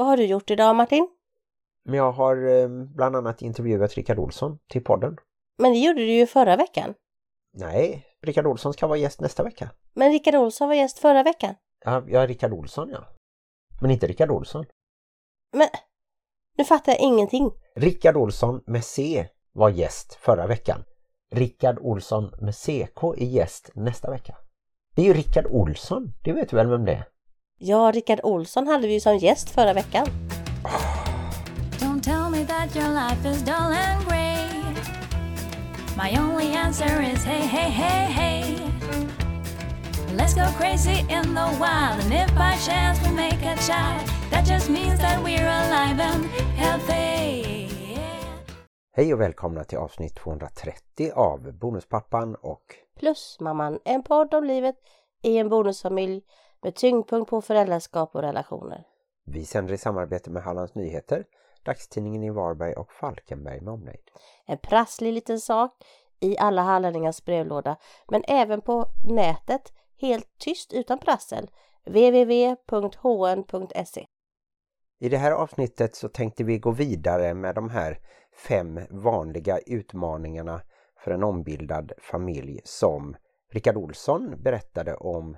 Vad har du gjort idag Martin? Jag har eh, bland annat intervjuat Rickard Olsson till podden. Men det gjorde du ju förra veckan. Nej, Rickard Olsson ska vara gäst nästa vecka. Men Rickard Olsson var gäst förra veckan. Ja, ja Rickard Olsson ja. Men inte Rickard Olsson. Men nu fattar jag ingenting. Rickard Olsson med C var gäst förra veckan. Rickard Olsson med CK är gäst nästa vecka. Det är ju Rickard Olsson, det vet du väl vem det är? Ja, Rickard Olsson hade vi ju som gäst förra veckan. Don't tell me that your life is dull and grey. My only answer is hey, hey, hey, hey. Let's go crazy in the wild, and if by chance we make a child, that just means that we're alive and healthy. Hej och välkomna till avsnitt 230 av Bonuspappan och Plusmamman, en podd om livet i en bonusfamilj med tyngdpunkt på föräldraskap och relationer. vi sänder i samarbete med Hallands Nyheter, dagstidningen i Varberg och Falkenberg med omnejd. En prasslig liten sak i alla halläningars brevlåda, men även på nätet, helt tyst utan prassel. www.hn.se I det här avsnittet så tänkte vi gå vidare med de här fem vanliga utmaningarna för en ombildad familj som Rickard Olsson berättade om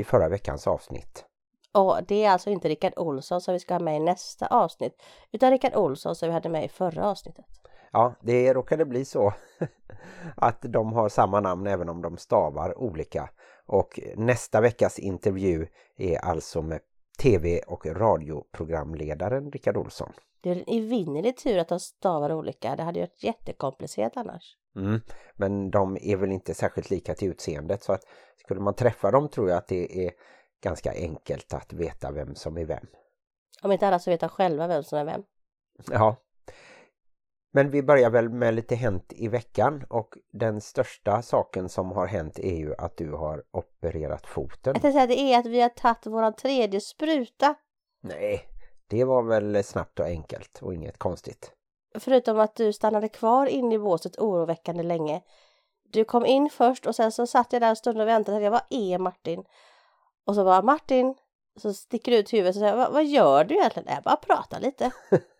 i förra veckans avsnitt. Och det är alltså inte Rickard Olsson som vi ska ha med i nästa avsnitt, utan Rickard Olsson som vi hade med i förra avsnittet. Ja, det råkade bli så att de har samma namn även om de stavar olika. Och nästa veckas intervju är alltså med tv- och radioprogramledaren Rickard Olsson. Det är en evinnerlig tur att de stavar olika, det hade varit jättekomplicerat annars. Mm. Men de är väl inte särskilt lika till utseendet så att skulle man träffa dem tror jag att det är ganska enkelt att veta vem som är vem. Om inte alla så vet själva vem som är vem. Ja. Men vi börjar väl med lite hänt i veckan och den största saken som har hänt är ju att du har opererat foten. Jag säga det är att vi har tagit våran tredje spruta. Nej, det var väl snabbt och enkelt och inget konstigt. Förutom att du stannade kvar inne i båset oroväckande länge. Du kom in först och sen så satt jag där en stund och väntade. Jag var är Martin? Och så bara Martin, så sticker ut huvudet och säger vad, vad gör du egentligen? Jag bara pratar lite.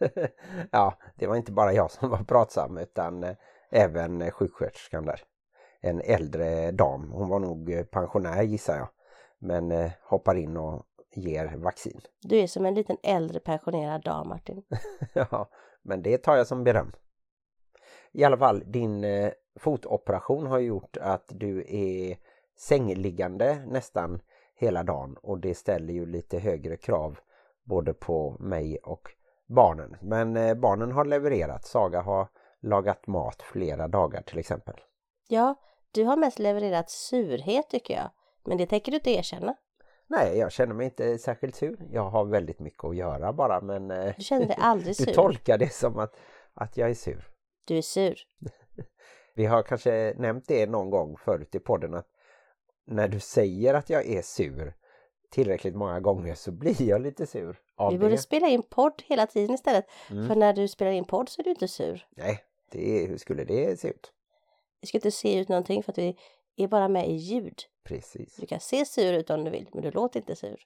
ja, det var inte bara jag som var pratsam utan eh, även eh, sjuksköterskan där. En äldre dam, hon var nog eh, pensionär gissar jag. Men eh, hoppar in och ger vaccin. Du är som en liten äldre pensionerad dam Martin. ja, men det tar jag som beröm. I alla fall, din eh, fotoperation har gjort att du är sängliggande nästan hela dagen och det ställer ju lite högre krav både på mig och barnen. Men eh, barnen har levererat. Saga har lagat mat flera dagar till exempel. Ja, du har mest levererat surhet tycker jag. Men det tänker du inte erkänna. Nej, jag känner mig inte särskilt sur. Jag har väldigt mycket att göra bara men eh, Du känner dig aldrig du sur. tolkar det som att, att jag är sur. Du är sur. Vi har kanske nämnt det någon gång förut i podden att när du säger att jag är sur tillräckligt många gånger så blir jag lite sur av Vi det. borde spela in podd hela tiden istället. Mm. För när du spelar in podd så är du inte sur. Nej, det hur skulle det se ut? Vi ska inte se ut någonting för att vi är bara med i ljud. Precis. Du kan se sur ut om du vill, men du låter inte sur.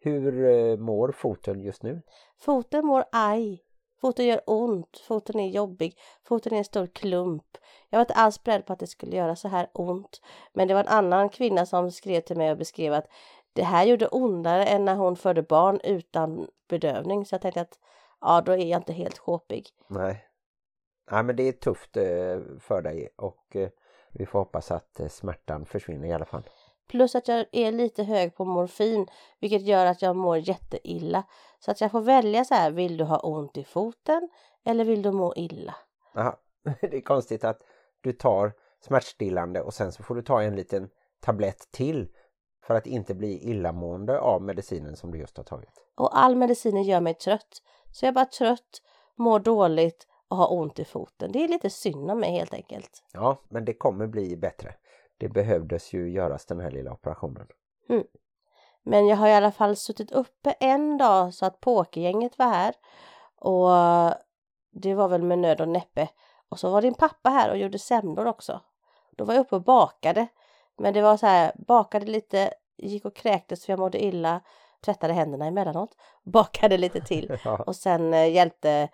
Hur eh, mår foten just nu? Foten mår aj. Foten gör ont. Foten är jobbig. Foten är en stor klump. Jag var inte alls beredd på att det skulle göra så här ont. Men det var en annan kvinna som skrev till mig och beskrev att det här gjorde ondare än när hon födde barn utan bedövning. Så jag tänkte att ja, då är jag inte helt sjåpig. Nej. Nej, men det är tufft eh, för dig och eh, vi får hoppas att eh, smärtan försvinner i alla fall. Plus att jag är lite hög på morfin, vilket gör att jag mår jätteilla. Så att jag får välja så här, vill du ha ont i foten eller vill du må illa? Aha. Det är konstigt att du tar smärtstillande och sen så får du ta en liten tablett till för att inte bli illamående av medicinen som du just har tagit. Och all medicin gör mig trött. Så jag är bara trött, mår dåligt och har ont i foten. Det är lite synd om mig helt enkelt. Ja, men det kommer bli bättre. Det behövdes ju göras den här lilla operationen. Men jag har i alla fall suttit uppe en dag så att pokergänget var här. Och det var väl med nöd och näppe. Och så var din pappa här och gjorde semlor också. Då var jag uppe och bakade. Men det var så här, bakade lite, gick och kräktes för jag mådde illa. tvättade händerna emellanåt, bakade lite till Ja. och sen eh, hjälpte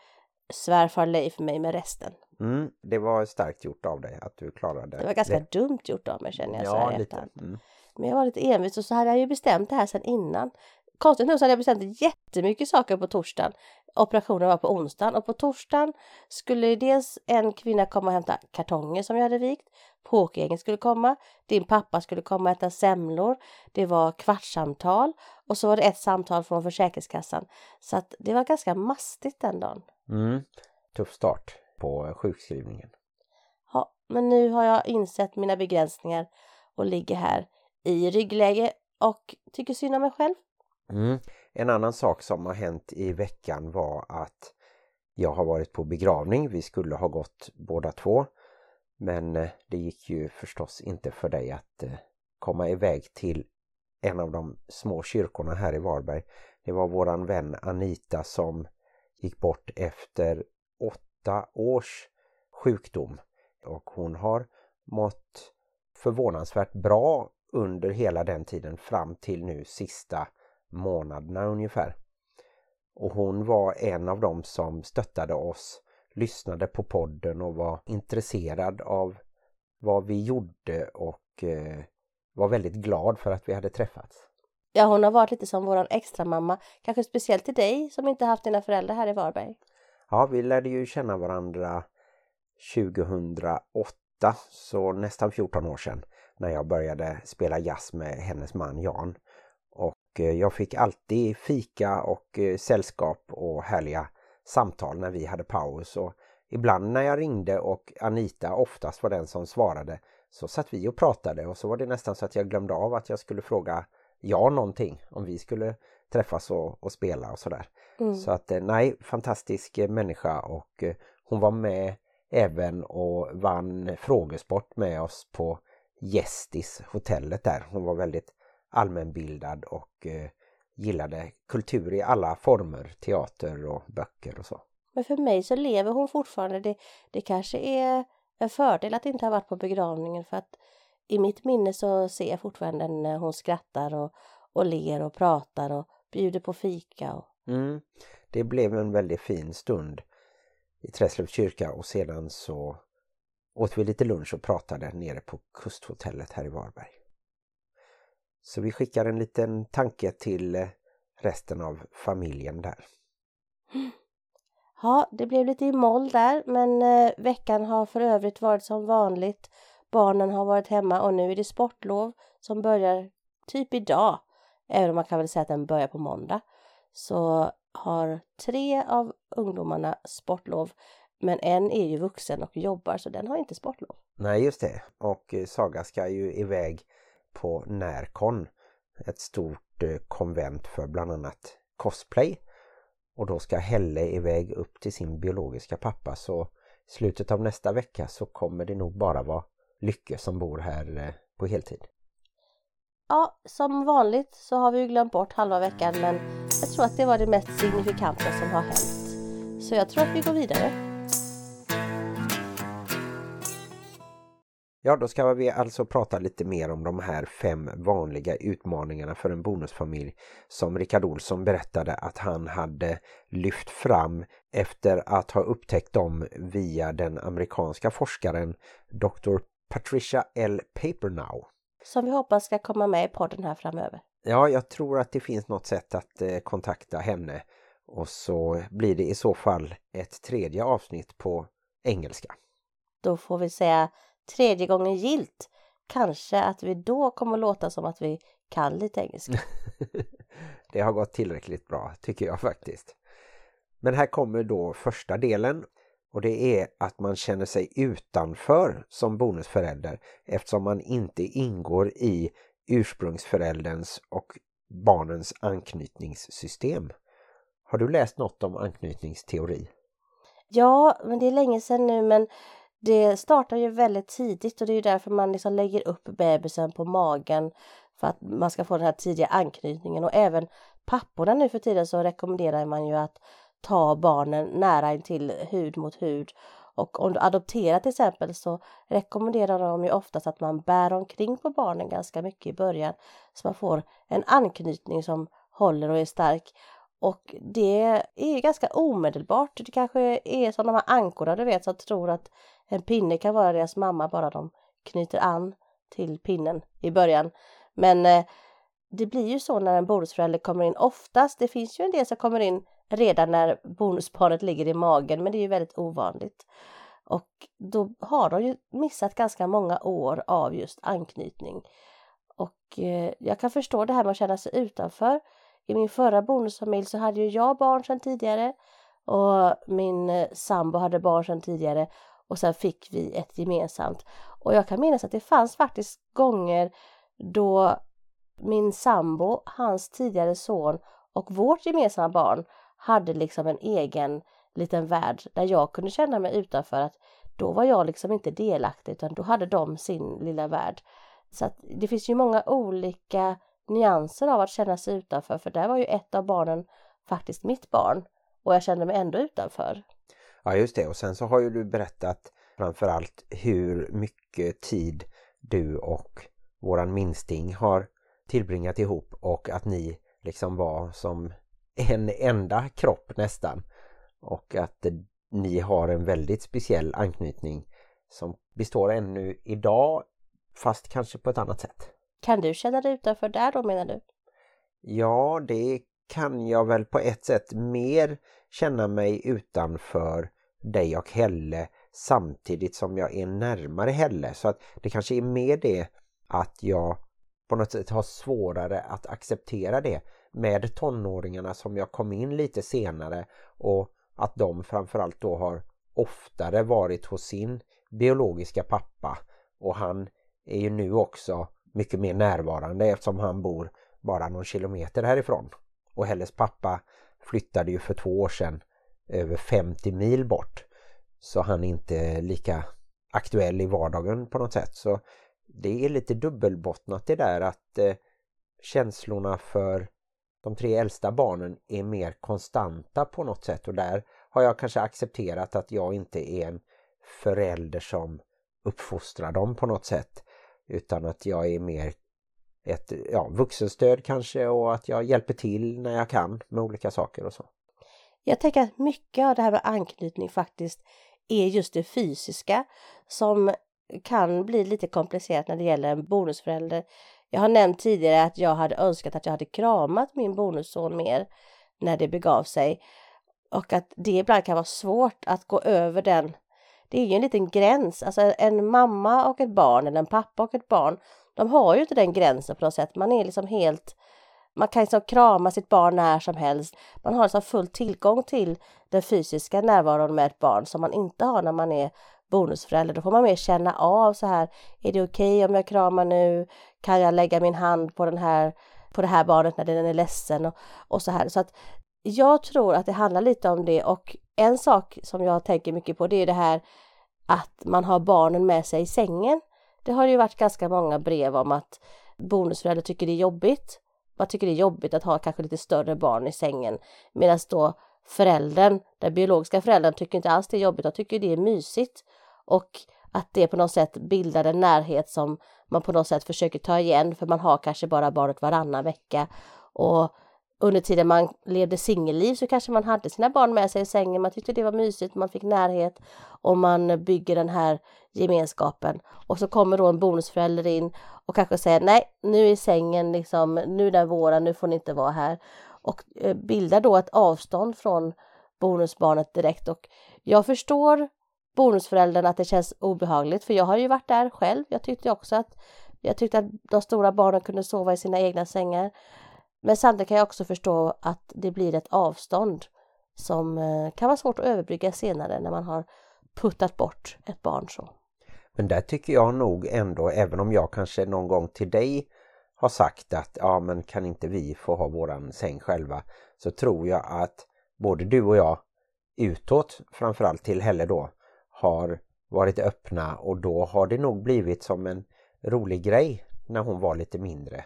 svärfar Leif mig med resten. Mm, det var starkt gjort av dig att du klarade Det var ganska dumt gjort av mig känner jag så här Ja, lite. Mm. Men jag var lite envis och så hade jag ju bestämt det här sedan innan. Konstigt nog så hade jag bestämt jättemycket saker på torsdagen. Operationen var på onsdagen och på torsdagen skulle dels en kvinna komma och hämta kartonger som jag hade vikt. Pokergänget skulle komma. Din pappa skulle komma och äta semlor. Det var kvartssamtal och så var det ett samtal från Försäkringskassan. Så att det var ganska mastigt den dagen. Mm. Tuff start på sjukskrivningen. Ja, men nu har jag insett mina begränsningar och ligger här i ryggläge och tycker synd om mig själv. Mm. En annan sak som har hänt i veckan var att jag har varit på begravning. Vi skulle ha gått båda två. Men eh, det gick ju förstås inte för dig att eh, komma iväg till en av de små kyrkorna här i Varberg. Det var våran vän Anita som gick bort efter åtta års sjukdom. Och hon har mått förvånansvärt bra under hela den tiden fram till nu sista månaderna ungefär. Och hon var en av dem som stöttade oss, lyssnade på podden och var intresserad av vad vi gjorde och eh, var väldigt glad för att vi hade träffats. Ja, hon har varit lite som våran extra mamma, kanske speciellt till dig som inte haft dina föräldrar här i Varberg. Ja, vi lärde ju känna varandra 2008, så nästan 14 år sedan, när jag började spela jazz med hennes man Jan. Eh, jag fick alltid fika och eh, sällskap och härliga samtal när vi hade paus. Och ibland när jag ringde och Anita oftast var den som svarade så satt vi och pratade och så var det nästan så att jag glömde av att jag skulle fråga Jan någonting om vi skulle träffas och, och spela och sådär. Mm. Så att eh, nej, fantastisk människa och hon var med även och vann frågesport med oss på Gästis hotellet där. Hon var väldigt allmänbildad och eh, gillade kultur i alla former, teater och böcker och så. Men för mig så lever hon fortfarande. Det, det kanske är en fördel att inte ha varit på begravningen för att i mitt minne så ser jag fortfarande när hon skrattar och, och ler och pratar och bjuder på fika. Och, Mm. Det blev en väldigt fin stund i Träslövs kyrka och sedan så åt vi lite lunch och pratade nere på kusthotellet här i Varberg. Så vi skickar en liten tanke till eh, resten av familjen där. Ja, det blev lite i moll där, men eh, veckan har för övrigt varit som vanligt. Barnen har varit hemma och nu är det sportlov som börjar typ idag. Även om man kan väl säga att den börjar på måndag. Så har tre av ungdomarna sportlov. Men en är ju vuxen och jobbar så den har inte sportlov. Nej just det, och eh, Saga ska ju iväg på Närcon, ett stort eh, konvent för bland annat cosplay. Och då ska Helle iväg upp till sin biologiska pappa så i slutet av nästa vecka så kommer det nog bara vara Lycke som bor här eh, på heltid. Ja, som vanligt så har vi ju glömt bort halva veckan men jag tror att det var det mest signifikanta som har hänt. Så jag tror att vi går vidare. Ja, då ska vi alltså prata lite mer om de här fem vanliga utmaningarna för en bonusfamilj som Rickard Olsson berättade att han hade lyft fram efter att ha upptäckt dem via den amerikanska forskaren Dr. Patricia L. Papernow. Som vi hoppas ska komma med i podden här framöver. Ja, jag tror att det finns något sätt att eh, kontakta henne och så blir det i så fall ett tredje avsnitt på engelska. Då får vi säga tredje gången gilt. Kanske att vi då kommer låta som att vi kan lite engelska. det har gått tillräckligt bra tycker jag faktiskt. Men här kommer då första delen och det är att man känner sig utanför som bonusförälder eftersom man inte ingår i ursprungsförälderns och barnens anknytningssystem. Har du läst något om anknytningsteori? Ja, men det är länge sedan nu men det startar ju väldigt tidigt och det är ju därför man liksom lägger upp bebisen på magen för att man ska få den här tidiga anknytningen och även papporna nu för tiden så rekommenderar man ju att ta barnen nära intill hud mot hud och om du adopterar till exempel så rekommenderar de ju oftast att man bär omkring på barnen ganska mycket i början så man får en anknytning som håller och är stark. Och det är ganska omedelbart. Det kanske är som de här ankorna du vet som tror att en pinne kan vara deras mamma bara de knyter an till pinnen i början. Men eh, det blir ju så när en bonusförälder kommer in oftast. Det finns ju en del som kommer in redan när bonusparet ligger i magen men det är ju väldigt ovanligt. Och då har de ju missat ganska många år av just anknytning. Och eh, jag kan förstå det här med att känna sig utanför. I min förra bonusfamilj så hade ju jag barn sedan tidigare och min eh, sambo hade barn sedan tidigare och sen fick vi ett gemensamt. Och jag kan minnas att det fanns faktiskt gånger då min sambo, hans tidigare son och vårt gemensamma barn hade liksom en egen liten värld där jag kunde känna mig utanför att då var jag liksom inte delaktig utan då hade de sin lilla värld. Så att det finns ju många olika nyanser av att känna sig utanför för där var ju ett av barnen faktiskt mitt barn och jag kände mig ändå utanför. Ja just det och sen så har ju du berättat framförallt hur mycket tid du och våran minsting har tillbringat ihop och att ni liksom var som en enda kropp nästan och att ni har en väldigt speciell anknytning som består ännu idag fast kanske på ett annat sätt. Kan du känna dig utanför där då menar du? Ja, det kan jag väl på ett sätt mer känna mig utanför dig och Helle samtidigt som jag är närmare Helle. Så att det kanske är mer det att jag på något sätt har svårare att acceptera det med tonåringarna som jag kom in lite senare och att de framförallt då har oftare varit hos sin biologiska pappa och han är ju nu också mycket mer närvarande eftersom han bor bara någon kilometer härifrån. Och Helles pappa flyttade ju för två år sedan över 50 mil bort så han är inte lika aktuell i vardagen på något sätt. Så det är lite dubbelbottnat det där att eh, känslorna för de tre äldsta barnen är mer konstanta på något sätt och där har jag kanske accepterat att jag inte är en förälder som uppfostrar dem på något sätt utan att jag är mer ett ja, vuxenstöd kanske och att jag hjälper till när jag kan med olika saker och så. Jag tänker att mycket av det här med anknytning faktiskt är just det fysiska som kan bli lite komplicerat när det gäller en bonusförälder. Jag har nämnt tidigare att jag hade önskat att jag hade kramat min bonusson mer när det begav sig och att det ibland kan vara svårt att gå över den. Det är ju en liten gräns, alltså en mamma och ett barn eller en pappa och ett barn, de har ju inte den gränsen på något sätt. Man är liksom helt man kan liksom krama sitt barn när som helst. Man har liksom full tillgång till den fysiska närvaron med ett barn som man inte har när man är bonusförälder. Då får man mer känna av så här, är det okej okay om jag kramar nu? Kan jag lägga min hand på den här på det här barnet när den är ledsen och, och så här. Så att jag tror att det handlar lite om det och en sak som jag tänker mycket på det är det här att man har barnen med sig i sängen. Det har ju varit ganska många brev om att bonusföräldrar tycker det är jobbigt. Man tycker det är jobbigt att ha kanske lite större barn i sängen. Medan då föräldern, den biologiska föräldern tycker inte alls det är jobbigt, de tycker det är mysigt. Och att det på något sätt bildar en närhet som man på något sätt försöker ta igen. För man har kanske bara barnet varannan vecka. Och under tiden man levde singelliv så kanske man hade sina barn med sig i sängen, man tyckte det var mysigt, man fick närhet och man bygger den här gemenskapen. Och så kommer då en bonusförälder in och kanske säger nej, nu är sängen liksom, nu är den våran, nu får ni inte vara här. Och eh, bildar då ett avstånd från bonusbarnet direkt och jag förstår bonusföräldern att det känns obehagligt för jag har ju varit där själv. Jag tyckte också att jag tyckte att de stora barnen kunde sova i sina egna sängar. Men samtidigt kan jag också förstå att det blir ett avstånd som eh, kan vara svårt att överbrygga senare när man har puttat bort ett barn så. Men där tycker jag nog ändå, även om jag kanske någon gång till dig har sagt att ja men kan inte vi få ha våran säng själva så tror jag att både du och jag utåt framförallt till Helle då har varit öppna och då har det nog blivit som en rolig grej när hon var lite mindre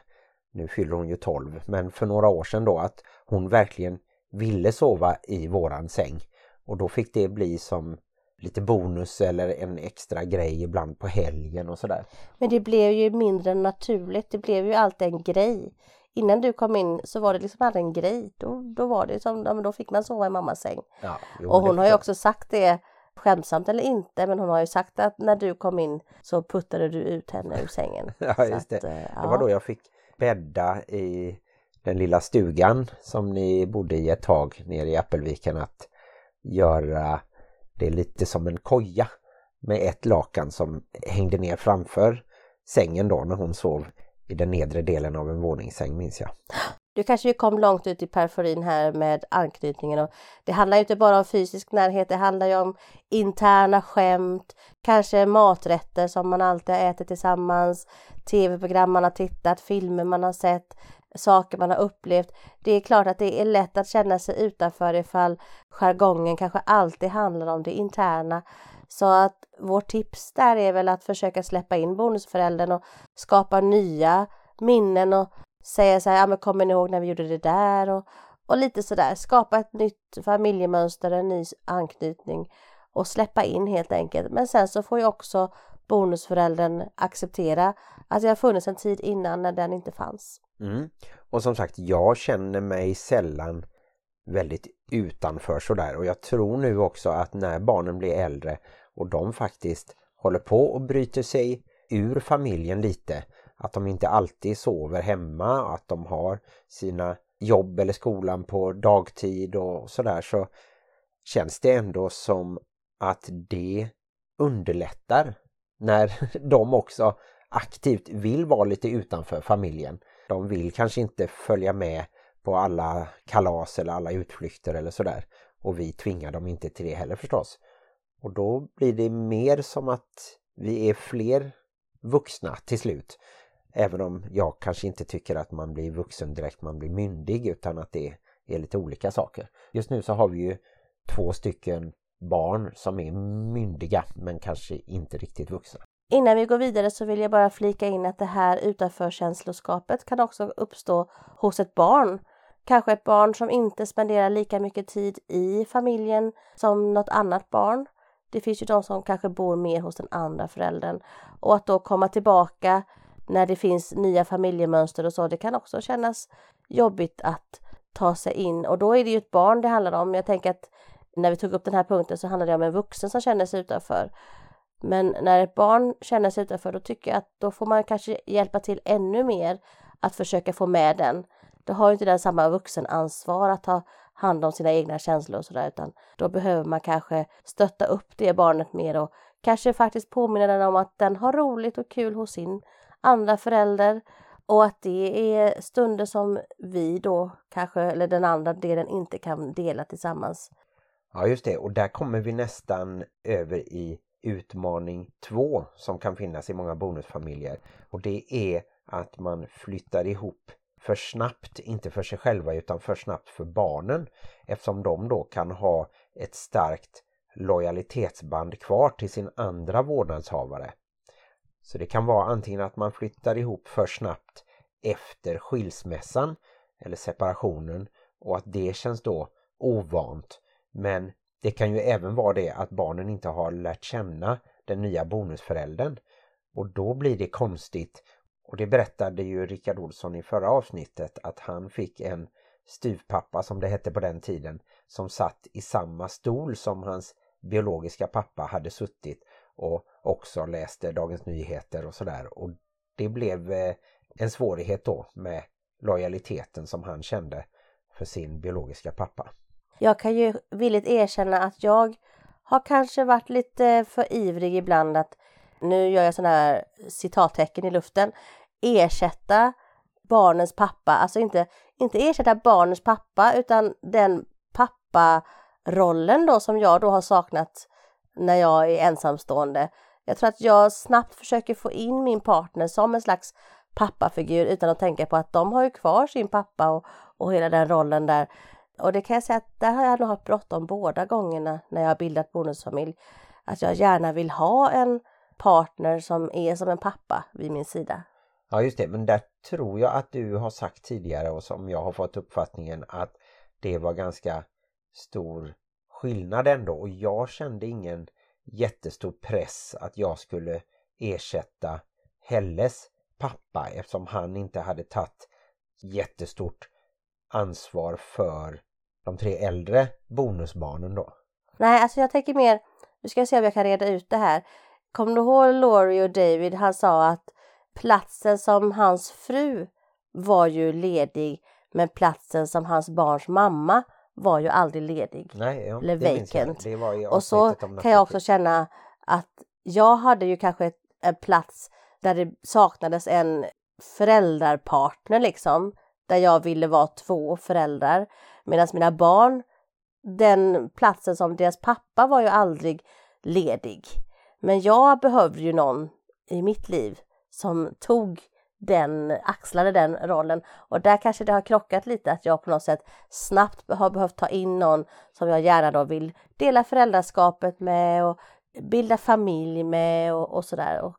nu fyller hon ju 12, men för några år sedan då att hon verkligen ville sova i våran säng. Och då fick det bli som lite bonus eller en extra grej ibland på helgen och sådär. Men det blev ju mindre naturligt, det blev ju alltid en grej innan du kom in så var det liksom aldrig en grej. Då, då var det som, ja, då fick man sova i mammas säng. Ja, jo, Och hon har ju också sagt det, skämsamt eller inte, men hon har ju sagt att när du kom in så puttade du ut henne ur sängen. Ja, just det. att, eh, Det ja. var då jag fick bädda i den lilla stugan som ni bodde i ett tag nere i Appelviken att göra det lite som en koja med ett lakan som hängde ner framför sängen då när hon sov i den nedre delen av en våningssäng minns jag. Du kanske ju kom långt ut i periferin här med anknytningen och det handlar ju inte bara om fysisk närhet, det handlar ju om interna skämt, kanske maträtter som man alltid har ätit tillsammans, tv-program man har tittat, filmer man har sett, saker man har upplevt. Det är klart att det är lätt att känna sig utanför ifall jargongen kanske alltid handlar om det interna. Så att vårt tips där är väl att försöka släppa in bonusföräldern och skapa nya minnen och säga så här, ja men kommer ni ihåg när vi gjorde det där och, och lite sådär, skapa ett nytt familjemönster, en ny anknytning och släppa in helt enkelt. Men sen så får ju också bonusföräldern acceptera att det har funnits en tid innan när den inte fanns. Mm. Och som sagt, jag känner mig sällan väldigt utanför sådär och jag tror nu också att när barnen blir äldre och de faktiskt håller på och bryter sig ur familjen lite att de inte alltid sover hemma att de har sina jobb eller skolan på dagtid och sådär så känns det ändå som att det underlättar när de också aktivt vill vara lite utanför familjen. De vill kanske inte följa med på alla kalas eller alla utflykter eller sådär. Och vi tvingar dem inte till det heller förstås. Och då blir det mer som att vi är fler vuxna till slut. Även om jag kanske inte tycker att man blir vuxen direkt man blir myndig utan att det är lite olika saker. Just nu så har vi ju två stycken barn som är myndiga men kanske inte riktigt vuxna. Innan vi går vidare så vill jag bara flika in att det här utanförkänsloskapet kan också uppstå hos ett barn. Kanske ett barn som inte spenderar lika mycket tid i familjen som något annat barn. Det finns ju de som kanske bor mer hos den andra föräldern. Och att då komma tillbaka när det finns nya familjemönster och så, det kan också kännas jobbigt att ta sig in. Och då är det ju ett barn det handlar om. Jag tänker att när vi tog upp den här punkten så handlar det om en vuxen som känner sig utanför. Men när ett barn känner sig utanför då tycker jag att då får man kanske hjälpa till ännu mer att försöka få med den. Då har ju inte den samma vuxenansvar att ta hand om sina egna känslor och sådär utan då behöver man kanske stötta upp det barnet mer och kanske faktiskt påminna den om att den har roligt och kul hos sin andra förälder och att det är stunder som vi då kanske, eller den andra delen inte kan dela tillsammans. Ja just det och där kommer vi nästan över i utmaning två som kan finnas i många bonusfamiljer och det är att man flyttar ihop för snabbt, inte för sig själva utan för snabbt för barnen eftersom de då kan ha ett starkt lojalitetsband kvar till sin andra vårdnadshavare. Så det kan vara antingen att man flyttar ihop för snabbt efter skilsmässan eller separationen och att det känns då ovant. Men det kan ju även vara det att barnen inte har lärt känna den nya bonusföräldern och då blir det konstigt. Och det berättade ju Rickard Olsson i förra avsnittet att han fick en styvpappa som det hette på den tiden som satt i samma stol som hans biologiska pappa hade suttit och också läste Dagens Nyheter och sådär och det blev eh, en svårighet då med lojaliteten som han kände för sin biologiska pappa. Jag kan ju villigt erkänna att jag har kanske varit lite för ivrig ibland att nu gör jag sådana här citattecken i luften ersätta barnens pappa, alltså inte, inte ersätta barnens pappa utan den papparollen då som jag då har saknat när jag är ensamstående. Jag tror att jag snabbt försöker få in min partner som en slags pappafigur utan att tänka på att de har ju kvar sin pappa och, och hela den rollen där. Och det kan jag säga att där har jag nog haft bråttom båda gångerna när jag har bildat bonusfamilj. Att jag gärna vill ha en partner som är som en pappa vid min sida. Ja just det, men där tror jag att du har sagt tidigare och som jag har fått uppfattningen att det var ganska stor skillnad ändå och jag kände ingen jättestor press att jag skulle ersätta Helles pappa eftersom han inte hade tagit jättestort ansvar för de tre äldre bonusbarnen då? Nej, alltså jag tänker mer, nu ska jag se om jag kan reda ut det här. Kommer du ihåg Laurie och David? Han sa att platsen som hans fru var ju ledig, men platsen som hans barns mamma var ju aldrig ledig. Nej, ja, Eller vacant. Och så kan jag också känna att jag hade ju kanske ett, en plats där det saknades en föräldrarpartner liksom. Där jag ville vara två föräldrar. Medan mina barn, den platsen som deras pappa var ju aldrig ledig. Men jag behövde ju någon i mitt liv som tog den, axlade den rollen. Och där kanske det har krockat lite att jag på något sätt snabbt har behövt ta in någon som jag gärna då vill dela föräldraskapet med och bilda familj med och, och sådär. Och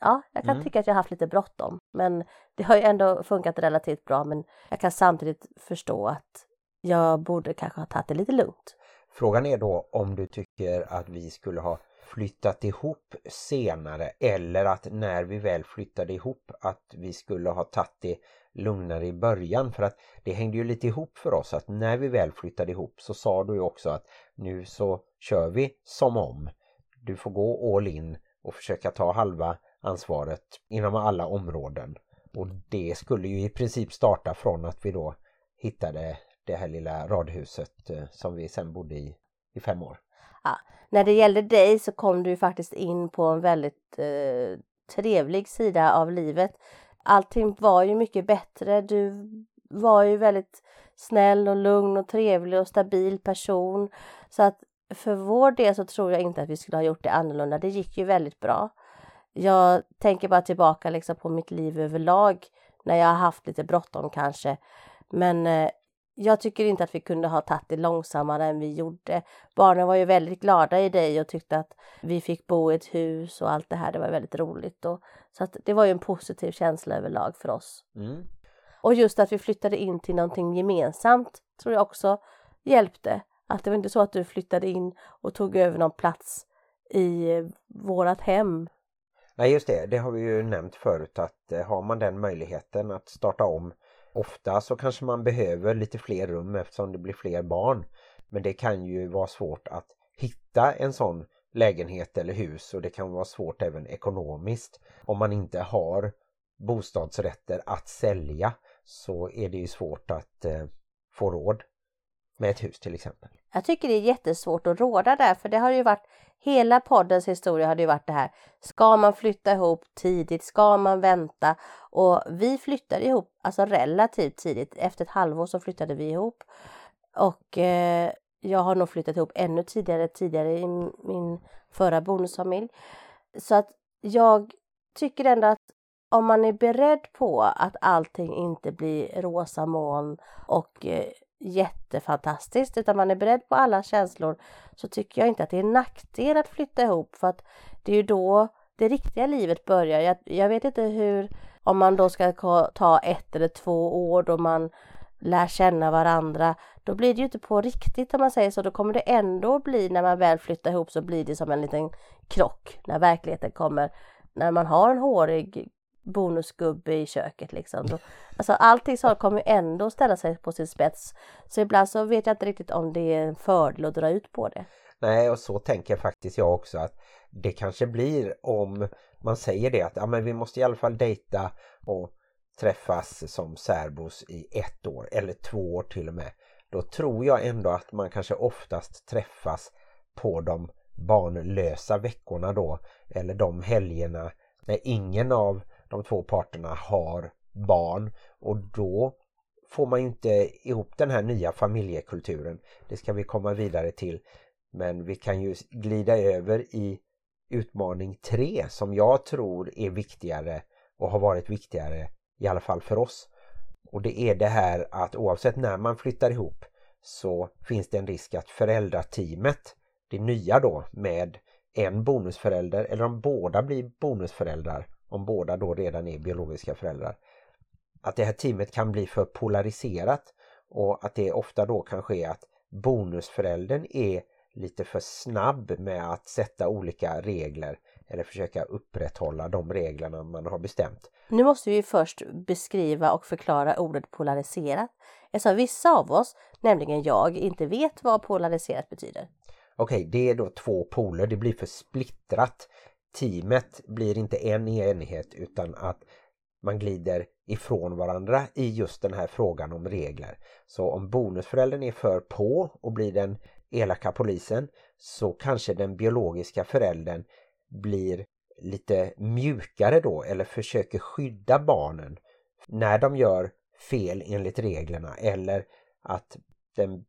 ja, jag kan Mm. tycka att jag har haft lite bråttom. Men det har ju ändå funkat relativt bra. Men jag kan samtidigt förstå att jag borde kanske ha tagit det lite lugnt. Frågan är då om du tycker att vi skulle ha flyttat ihop senare eller att när vi väl flyttade ihop att vi skulle ha tagit det lugnare i början för att det hängde ju lite ihop för oss att när vi väl flyttade ihop så sa du ju också att nu så kör vi som om. Du får gå all in och försöka ta halva ansvaret inom alla områden. Och det skulle ju i princip starta från att vi då hittade det här lilla radhuset eh, som vi sen bodde i i fem år. När det gällde dig så kom du faktiskt in på en väldigt eh, trevlig sida av livet. Allting var ju mycket bättre. Du var ju väldigt snäll och lugn och trevlig och stabil person. Så att för vår del så tror jag inte att vi skulle ha gjort det annorlunda. Det gick ju väldigt bra. Jag tänker bara tillbaka liksom på mitt liv överlag när jag har haft lite bråttom kanske. Men eh, jag tycker inte att vi kunde ha tagit det långsammare än vi gjorde. Barnen var ju väldigt glada i dig och tyckte att vi fick bo i ett hus och allt det här. Det var väldigt roligt. Och, så att det var ju en positiv känsla överlag för oss. Mm. Och just att vi flyttade in till någonting gemensamt tror jag också hjälpte. Att det var inte så att du flyttade in och tog över någon plats i vårat hem. Nej just det, det har vi ju nämnt förut att eh, har man den möjligheten att starta om ofta så kanske man behöver lite fler rum eftersom det blir fler barn. Men det kan ju vara svårt att hitta en sån lägenhet eller hus och det kan vara svårt även ekonomiskt. Om man inte har bostadsrätter att sälja så är det ju svårt att eh, få råd med ett hus till exempel. Jag tycker det är jättesvårt att råda där för det har ju varit hela poddens historia hade ju varit det här. Ska man flytta ihop tidigt? Ska man vänta? Och vi flyttade ihop alltså relativt tidigt. Efter ett halvår så flyttade vi ihop. Och eh, jag har nog flyttat ihop ännu tidigare, tidigare i min förra bonusfamilj. Så att jag tycker ändå att om man är beredd på att allting inte blir rosa moln och eh, jättefantastiskt utan man är beredd på alla känslor så tycker jag inte att det är en nackdel att flytta ihop för att det är ju då det riktiga livet börjar. Jag, jag vet inte hur, om man då ska ta ett eller två år då man lär känna varandra, då blir det ju inte på riktigt om man säger så. Då kommer det ändå bli när man väl flyttar ihop så blir det som en liten krock när verkligheten kommer. När man har en hårig bonusgubbe i köket liksom. Då, alltså allting så kommer ju ändå ställa sig på sin spets. Så ibland så vet jag inte riktigt om det är en fördel att dra ut på det. Nej och så tänker faktiskt jag också att det kanske blir om man säger det att ja, men vi måste i alla fall dejta och träffas som särbos i ett år eller två år till och med. Då tror jag ändå att man kanske oftast träffas på de barnlösa veckorna då eller de helgerna när ingen av de två parterna har barn och då får man ju inte ihop den här nya familjekulturen. Det ska vi komma vidare till. Men vi kan ju glida över i utmaning 3 som jag tror är viktigare och har varit viktigare i alla fall för oss. Och det är det här att oavsett när man flyttar ihop så finns det en risk att föräldrateamet, det nya då med en bonusförälder eller om båda blir bonusföräldrar, om båda då redan är biologiska föräldrar, att det här teamet kan bli för polariserat och att det ofta då kan ske att bonusföräldern är lite för snabb med att sätta olika regler eller försöka upprätthålla de reglerna man har bestämt. Nu måste vi först beskriva och förklara ordet polariserat. Eftersom vissa av oss, nämligen jag, inte vet vad polariserat betyder. Okej, det är då två poler, det blir för splittrat. Teamet blir inte en enhet utan att man glider ifrån varandra i just den här frågan om regler. Så om bonusföräldern är för på och blir den elaka polisen så kanske den biologiska föräldern blir lite mjukare då eller försöker skydda barnen när de gör fel enligt reglerna eller att den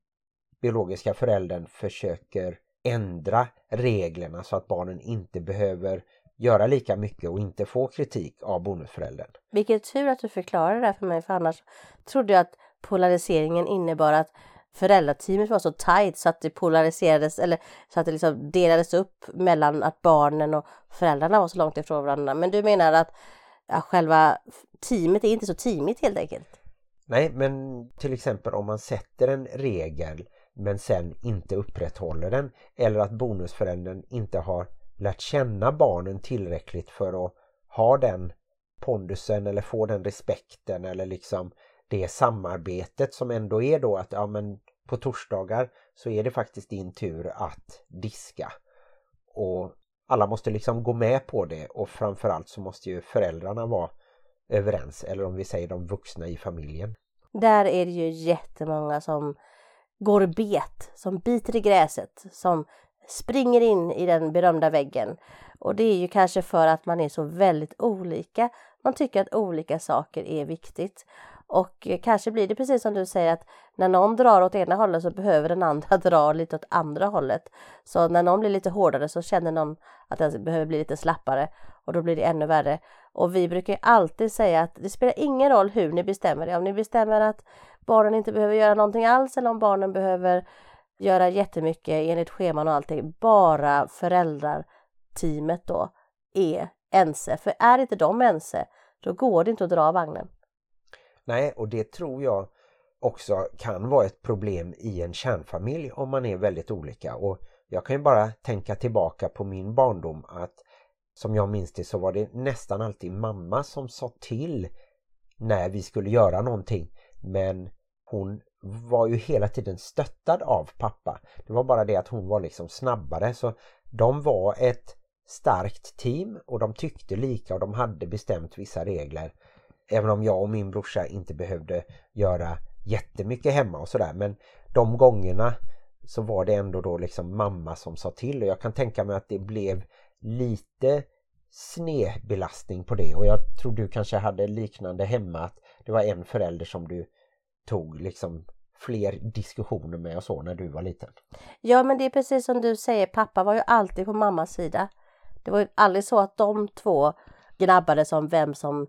biologiska föräldern försöker ändra reglerna så att barnen inte behöver göra lika mycket och inte få kritik av bonusföräldern. Vilken tur att du förklarar det här för mig för annars trodde jag att polariseringen innebar att föräldrateamet var så tajt så att det polariserades eller så att det liksom delades upp mellan att barnen och föräldrarna var så långt ifrån varandra. Men du menar att ja, själva teamet är inte så teamigt helt enkelt? Nej, men till exempel om man sätter en regel men sen inte upprätthåller den eller att bonusföräldern inte har lärt känna barnen tillräckligt för att ha den pondusen eller få den respekten eller liksom det samarbetet som ändå är då att ja men på torsdagar så är det faktiskt din tur att diska. Och alla måste liksom gå med på det och framförallt så måste ju föräldrarna vara överens eller om vi säger de vuxna i familjen. Där är det ju jättemånga som går bet, som biter i gräset, som springer in i den berömda väggen. Och det är ju kanske för att man är så väldigt olika. Man tycker att olika saker är viktigt. Och kanske blir det precis som du säger att när någon drar åt ena hållet så behöver den andra dra lite åt andra hållet. Så när någon blir lite hårdare så känner någon att den behöver bli lite slappare och då blir det ännu värre. Och vi brukar alltid säga att det spelar ingen roll hur ni bestämmer det. Om ni bestämmer att barnen inte behöver göra någonting alls eller om barnen behöver göra jättemycket enligt scheman och allting. Bara föräldrarteamet då är ense. För är inte de ense, då går det inte att dra vagnen. Nej, och det tror jag också kan vara ett problem i en kärnfamilj om man är väldigt olika. Och jag kan ju bara tänka tillbaka på min barndom att som jag minns det så var det nästan alltid mamma som sa till när vi skulle göra någonting. Men hon var ju hela tiden stöttad av pappa. Det var bara det att hon var liksom snabbare så de var ett starkt team och de tyckte lika och de hade bestämt vissa regler. Även om jag och min brorsa inte behövde göra jättemycket hemma och sådär. Men de gångerna så var det ändå då liksom mamma som sa till. Och jag kan tänka mig att det blev lite snedbelastning på det. Och jag tror du kanske hade liknande hemma. Att det var en förälder som du tog liksom fler diskussioner med och så när du var liten. Ja men det är precis som du säger, pappa var ju alltid på mammas sida. Det var ju aldrig så att de två gnabbades om vem som...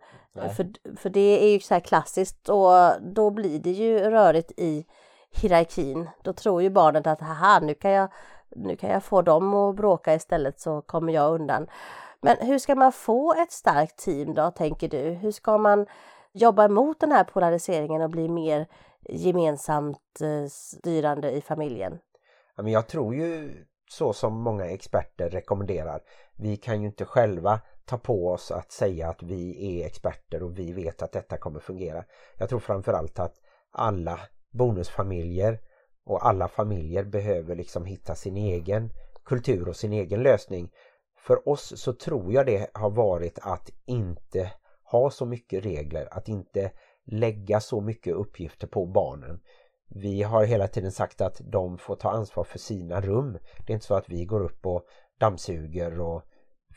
För, för det är ju så här klassiskt och då blir det ju rörigt i hierarkin. Då tror ju barnet att haha nu kan jag, nu kan jag få dem att bråka istället så kommer jag undan. Men hur ska man få ett starkt team då tänker du? Hur ska man jobba emot den här polariseringen och bli mer gemensamt eh, styrande i familjen? Jag tror ju så som många experter rekommenderar. Vi kan ju inte själva ta på oss att säga att vi är experter och vi vet att detta kommer fungera. Jag tror framförallt att alla bonusfamiljer och alla familjer behöver liksom hitta sin egen kultur och sin egen lösning. För oss så tror jag det har varit att inte ha så mycket regler, att inte lägga så mycket uppgifter på barnen. Vi har hela tiden sagt att de får ta ansvar för sina rum. Det är inte så att vi går upp och dammsuger och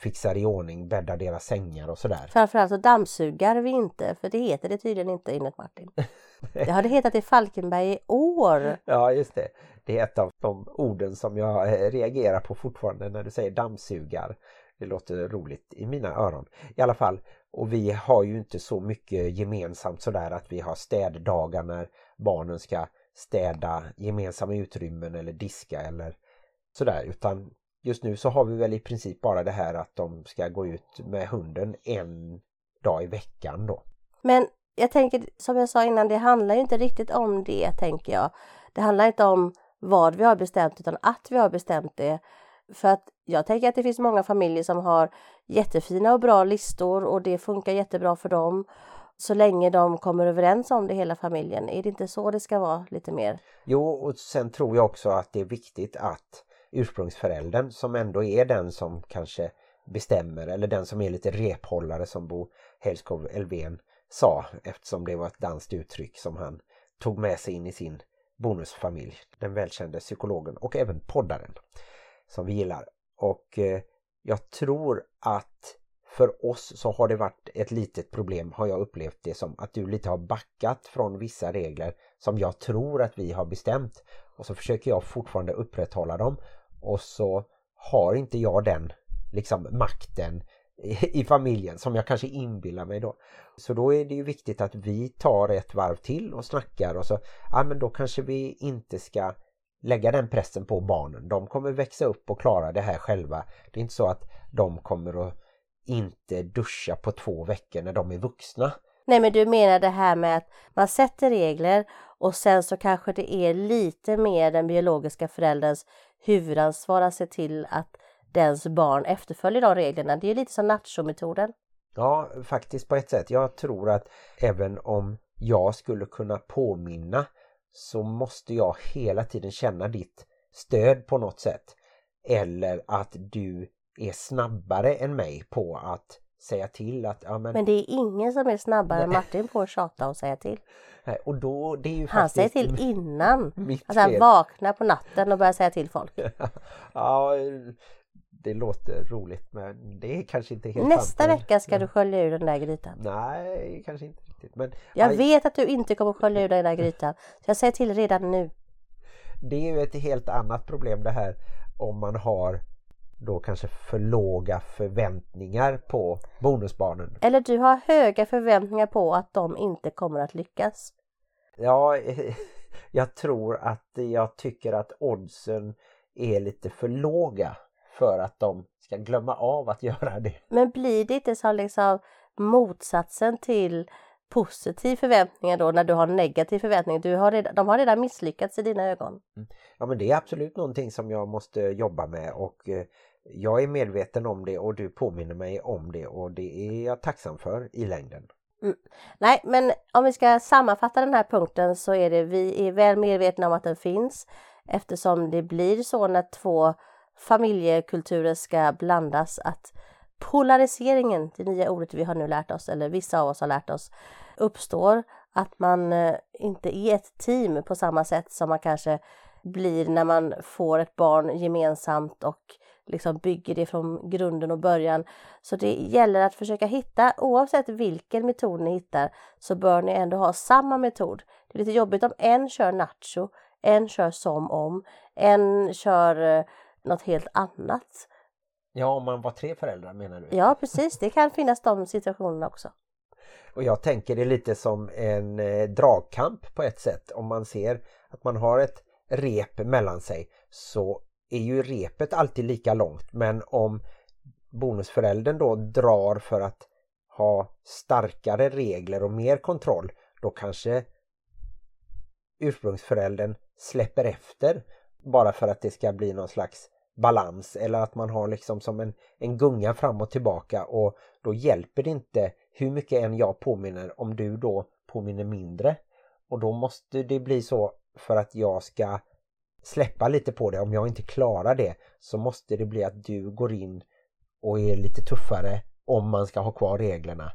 fixar i ordning, bäddar deras sängar och sådär. Framförallt så dammsugar vi inte, för det heter det tydligen inte enligt Martin. Det har det hetat i Falkenberg i år. Ja, just det. Det är ett av de orden som jag eh, reagerar på fortfarande när du säger dammsugar. Det låter roligt i mina öron. I alla fall, och vi har ju inte så mycket gemensamt sådär att vi har städdagar när barnen ska städa gemensamma utrymmen eller diska eller sådär utan just nu så har vi väl i princip bara det här att de ska gå ut med hunden en dag i veckan då. Men jag tänker som jag sa innan, det handlar ju inte riktigt om det tänker jag. Det handlar inte om vad vi har bestämt utan att vi har bestämt det. För att jag tänker att det finns många familjer som har jättefina och bra listor och det funkar jättebra för dem. Så länge de kommer överens om det hela familjen. Är det inte så det ska vara lite mer? Jo, och sen tror jag också att det är viktigt att ursprungsföräldern som ändå är den som kanske bestämmer eller den som är lite rephållare som Bo Helskov Elven sa eftersom det var ett danskt uttryck som han tog med sig in i sin bonusfamilj. Den välkände psykologen och även poddaren som vi gillar. Och eh, jag tror att för oss så har det varit ett litet problem har jag upplevt det som att du lite har backat från vissa regler som jag tror att vi har bestämt och så försöker jag fortfarande upprätthålla dem och så har inte jag den liksom makten i familjen som jag kanske inbillar mig då. Så då är det ju viktigt att vi tar ett varv till och snackar och så, ja men då kanske vi inte ska lägga den pressen på barnen. De kommer växa upp och klara det här själva. Det är inte så att de kommer att inte duscha på två veckor när de är vuxna. Nej men du menar det här med att man sätter regler och sen så kanske det är lite mer den biologiska förälderns huvudansvar att se till att dens barn efterföljer de reglerna. Det är lite som nachometoden. Ja, faktiskt på ett sätt. Jag tror att även om jag skulle kunna påminna så måste jag hela tiden känna ditt stöd på något sätt. Eller att du är snabbare än mig på att säga till att... Ja, men... men det är ingen som är snabbare än Martin på att tjata och säga till. Nej, och då, det är ju Han säger till innan. Alltså han vaknar på natten och börjar säga till folk. ja, det låter roligt men det är kanske inte helt Nästa sant. vecka ska du skölja ur den där grytan. Nej, kanske inte riktigt. Men Jag aj, vet att du inte kommer skölja ur den där grytan. Så jag säger till redan nu. det är ju ett helt annat problem det här om man har då kanske för låga förväntningar på bonusbarnen. Eller du har höga förväntningar på att de inte kommer att lyckas. Ja, jag tror att jag tycker att oddsen är lite för låga för att de ska glömma av att göra det. Men blir det inte som liksom motsatsen till positiv förväntningar då när du har negativ förväntning? Du har redan, de har redan misslyckats i dina ögon. Ja men det är absolut någonting som jag måste jobba med och eh, jag är medveten om det och du påminner mig om det och det är jag tacksam för i längden. Mm. Nej, men om vi ska sammanfatta den här punkten så är det vi är väl medvetna om att den finns eftersom det blir så när två familjekulturer ska blandas att polariseringen, det nya ordet vi har nu lärt oss, eller vissa av oss har lärt oss, uppstår. Att man eh, inte är ett team på samma sätt som man kanske blir när man får ett barn gemensamt och liksom bygger det från grunden och början. Så det gäller att försöka hitta, oavsett vilken metod ni hittar, så bör ni ändå ha samma metod. Det är lite jobbigt om en kör nacho, en kör som om, en kör eh, något helt annat. Ja, om man var tre föräldrar menar du? Ja, precis. Det kan finnas de situationerna också. Och jag tänker det lite som en eh, dragkamp på ett sätt. Om man ser att man har ett rep mellan sig så är ju repet alltid lika långt. Men om bonusföräldern då drar för att ha starkare regler och mer kontroll då kanske ursprungsföräldern släpper efter bara för att det ska bli någon slags balans eller att man har liksom som en, en gunga fram och tillbaka och då hjälper det inte hur mycket än jag påminner om du då påminner mindre och då måste det bli så för att jag ska släppa lite på det om jag inte klarar det så måste det bli att du går in och är lite tuffare om man ska ha kvar reglerna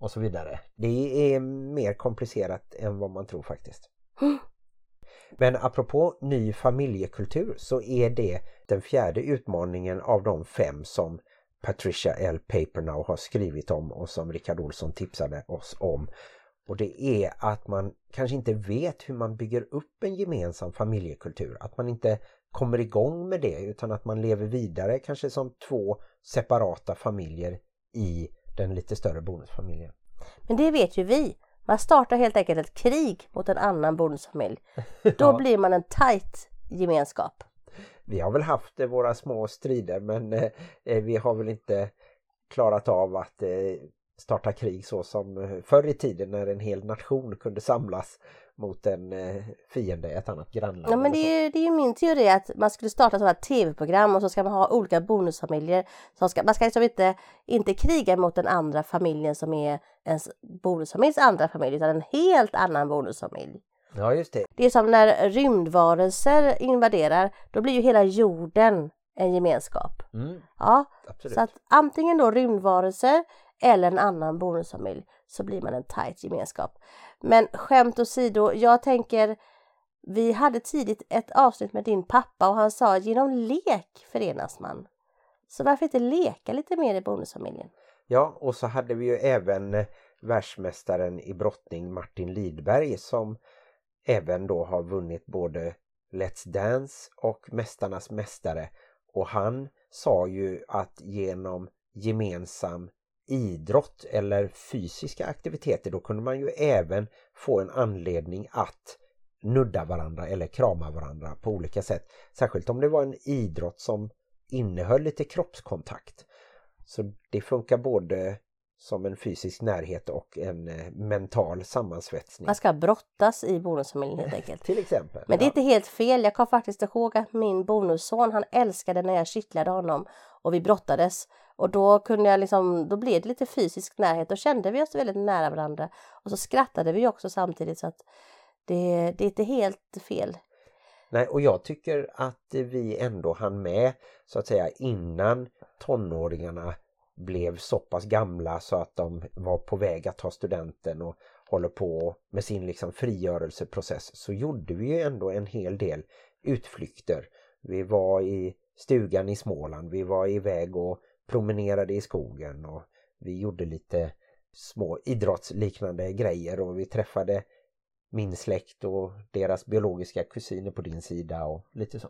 och så vidare. Det är mer komplicerat än vad man tror faktiskt. Men apropå ny familjekultur så är det den fjärde utmaningen av de fem som Patricia L. Papernow har skrivit om och som Rickard Olsson tipsade oss om. Och det är att man kanske inte vet hur man bygger upp en gemensam familjekultur. Att man inte kommer igång med det utan att man lever vidare kanske som två separata familjer i den lite större bonusfamiljen. Men det vet ju vi. Man startar helt enkelt ett krig mot en annan bonusfamilj. Då Ja. blir man en tight gemenskap. Vi har väl haft eh, våra små strider men eh, eh, vi har väl inte klarat av att starta krig så som eh, förr i tiden när en hel nation kunde samlas mot en eh, fiende, ett annat grannland. Ja men det är, ju, det är ju min teori att man skulle starta sådana tv-program och så ska man ha olika bonusfamiljer. Som ska, man ska liksom inte, inte kriga mot den andra familjen som är ens bonusfamiljs andra familj utan en helt annan bonusfamilj. Ja just det. Det är som när rymdvarelser invaderar, då blir ju hela jorden en gemenskap. Mm, Ja, absolut. så att antingen då rymdvarelser eller en annan bonusfamilj så blir man en tight gemenskap. Men skämt åsido, jag tänker vi hade tidigt ett avsnitt med din pappa och han sa genom lek förenas man. Så varför inte leka lite mer i bonusfamiljen? Ja, och så hade vi ju även eh, världsmästaren i brottning Martin Lidberg som även då har vunnit både Let's Dance och Mästarnas mästare. Och han sa ju att genom gemensam idrott eller fysiska aktiviteter då kunde man ju även få en anledning att nudda varandra eller krama varandra på olika sätt. Särskilt om det var en idrott som innehöll lite kroppskontakt. Så det funkar både som en fysisk närhet och en eh, mental sammansvetsning. Man ska brottas i bonusfamiljen helt enkelt. Till exempel. Men det är ja. inte helt fel. Jag kommer faktiskt ihåg att min bonusson, han älskade när jag kittlade honom och vi brottades. Och då kunde jag liksom, då blev det lite fysisk närhet. Då kände vi oss väldigt nära varandra. Och så skrattade vi också samtidigt så att det, det är inte helt fel. Nej, och jag tycker att vi ändå hann med så att säga innan tonåringarna blev så pass gamla så att de var på väg att ta studenten och håller på med sin liksom frigörelseprocess så gjorde vi ju ändå en hel del utflykter. Vi var i stugan i Småland, vi var iväg och promenerade i skogen och vi gjorde lite små idrottsliknande grejer och vi träffade min släkt och deras biologiska kusiner på din sida och lite så.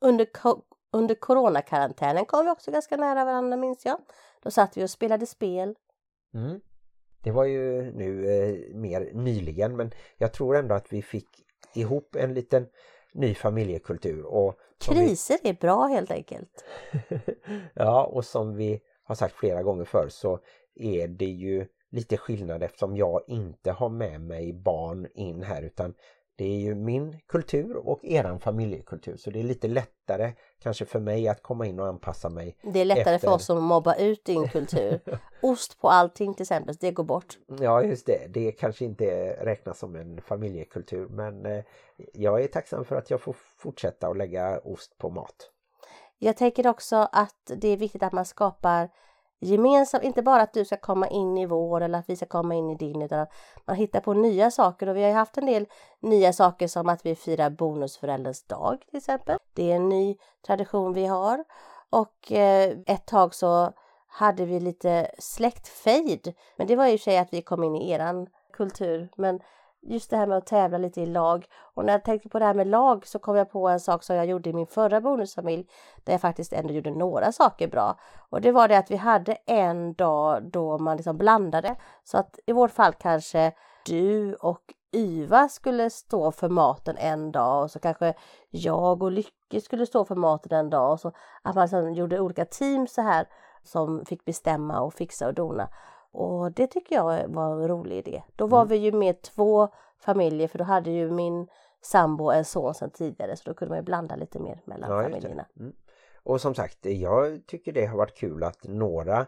Under, ko- under coronakarantänen kom vi också ganska nära varandra minns jag. Då satt vi och spelade spel. Mm. Det var ju nu eh, mer nyligen men jag tror ändå att vi fick ihop en liten ny familjekultur. Och som vi- Kriser är bra helt enkelt. ja, och som vi har sagt flera gånger förr så är det ju lite skillnad eftersom jag inte har med mig barn in här utan det är ju min kultur och eran familjekultur så det är lite lättare kanske för mig att komma in och anpassa mig. Det är lättare Efter- för oss att mobba ut din kultur. Ost på allting till exempel, det går bort. Ja just det, det kanske inte räknas som en familjekultur men eh, jag är tacksam för att jag får fortsätta att lägga ost på mat. Jag tänker också att det är viktigt att man skapar gemensamt, inte bara att du ska komma in i vår eller att vi ska komma in i din utan att man hittar på nya saker. Och vi har ju haft en del nya saker som att vi firar bonusförälderns dag till exempel. Det är en ny tradition vi har. Och eh, ett tag så hade vi lite släktfejd. Men det var ju i och för sig att vi kom in i eran kultur. Men just det här med att tävla lite i lag och när jag tänkte på det här med lag så kom jag på en sak som jag gjorde i min förra bonusfamilj där jag faktiskt ändå gjorde några saker bra. Och det var det att vi hade en dag då man liksom blandade. Så att i vårt fall kanske du och Yva skulle stå för maten en dag och så kanske jag och Lycke skulle stå för maten en dag och så att man liksom gjorde olika team så här som fick bestämma och fixa och dona. Och det tycker jag var en rolig idé. Då var Mm. vi ju med två familjer för då hade ju min sambo en son sedan tidigare så då kunde man ju blanda lite mer mellan Ja, familjerna. Mm. Och som sagt, jag tycker det har varit kul att några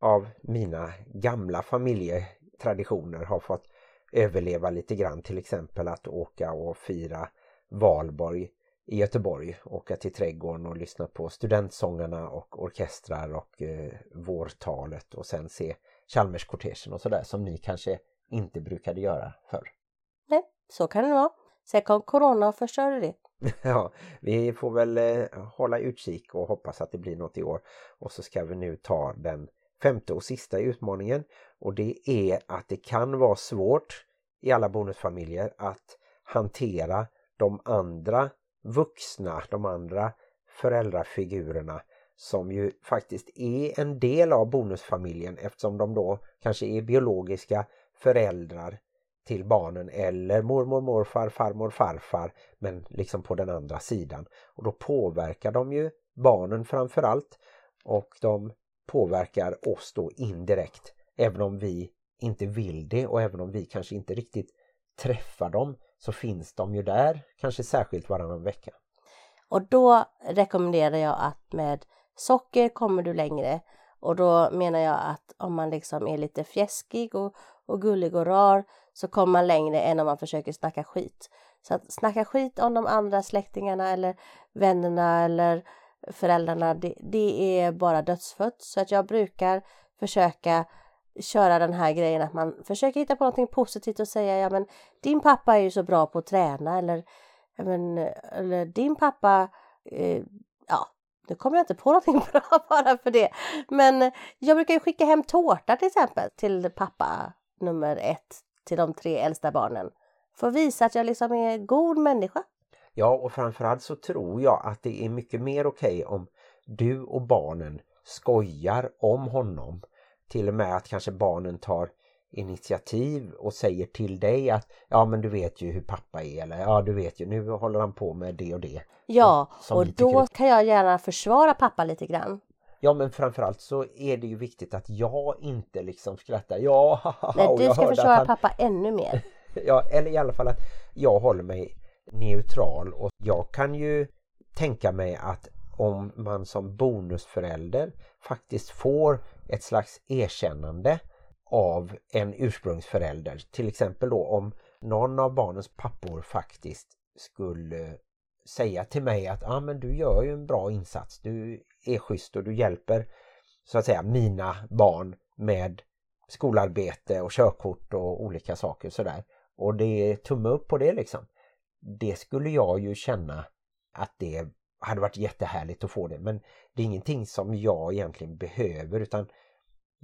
av mina gamla familjetraditioner har fått överleva lite grann. Till exempel att åka och fira valborg i Göteborg. Åka till trädgården och lyssna på studentsångarna och orkestrar och eh, vårtalet och sen se Chalmerskortegen och sådär som ni kanske inte brukade göra förr. Nej, så kan det vara. Sen kom corona och förstörde det. Ja, vi får väl eh, hålla utkik och hoppas att det blir något i år. Och så ska vi nu ta den femte och sista utmaningen. Och det är att det kan vara svårt i alla bonusfamiljer att hantera de andra vuxna, de andra föräldrafigurerna som ju faktiskt är en del av bonusfamiljen eftersom de då kanske är biologiska föräldrar till barnen eller mormor, morfar, farmor, farfar men liksom på den andra sidan. Och då påverkar de ju barnen framförallt och de påverkar oss då indirekt även om vi inte vill det och även om vi kanske inte riktigt träffar dem så finns de ju där, kanske särskilt varannan vecka. Och då rekommenderar jag att med socker kommer du längre. Och då menar jag att om man liksom är lite fjäskig och, och gullig och rar så kommer man längre än om man försöker snacka skit. Så att snacka skit om de andra släktingarna eller vännerna eller föräldrarna, det, det är bara dödsfött. Så att jag brukar försöka köra den här grejen att man försöker hitta på någonting positivt och säga ja men din pappa är ju så bra på att träna eller, ja, men, eller din pappa, eh, ja nu kommer jag inte på någonting bra bara för det. Men jag brukar ju skicka hem tårta till exempel till pappa nummer ett till de tre äldsta barnen. För att visa att jag liksom är en god människa. Ja och framförallt så tror jag att det är mycket mer okej om du och barnen skojar om honom. Till och med att kanske barnen tar initiativ och säger till dig att ja men du vet ju hur pappa är eller ja du vet ju nu håller han på med det och det. Ja och tycker då är- kan jag gärna försvara pappa lite grann. Ja men framförallt så är det ju viktigt att jag inte liksom skrattar ja Nej och du ska försvara han... pappa ännu mer. Ja, eller i alla fall att jag håller mig neutral och jag kan ju tänka mig att om man som bonusförälder faktiskt får ett slags erkännande av en ursprungsförälder. Till exempel då om någon av barnens pappor faktiskt skulle säga till mig att ah, men du gör ju en bra insats, du är schysst och du hjälper så att säga mina barn med skolarbete och körkort och olika saker sådär. Och det är tumme upp på det liksom. Det skulle jag ju känna att det hade varit jättehärligt att få det. Men det är ingenting som jag egentligen behöver utan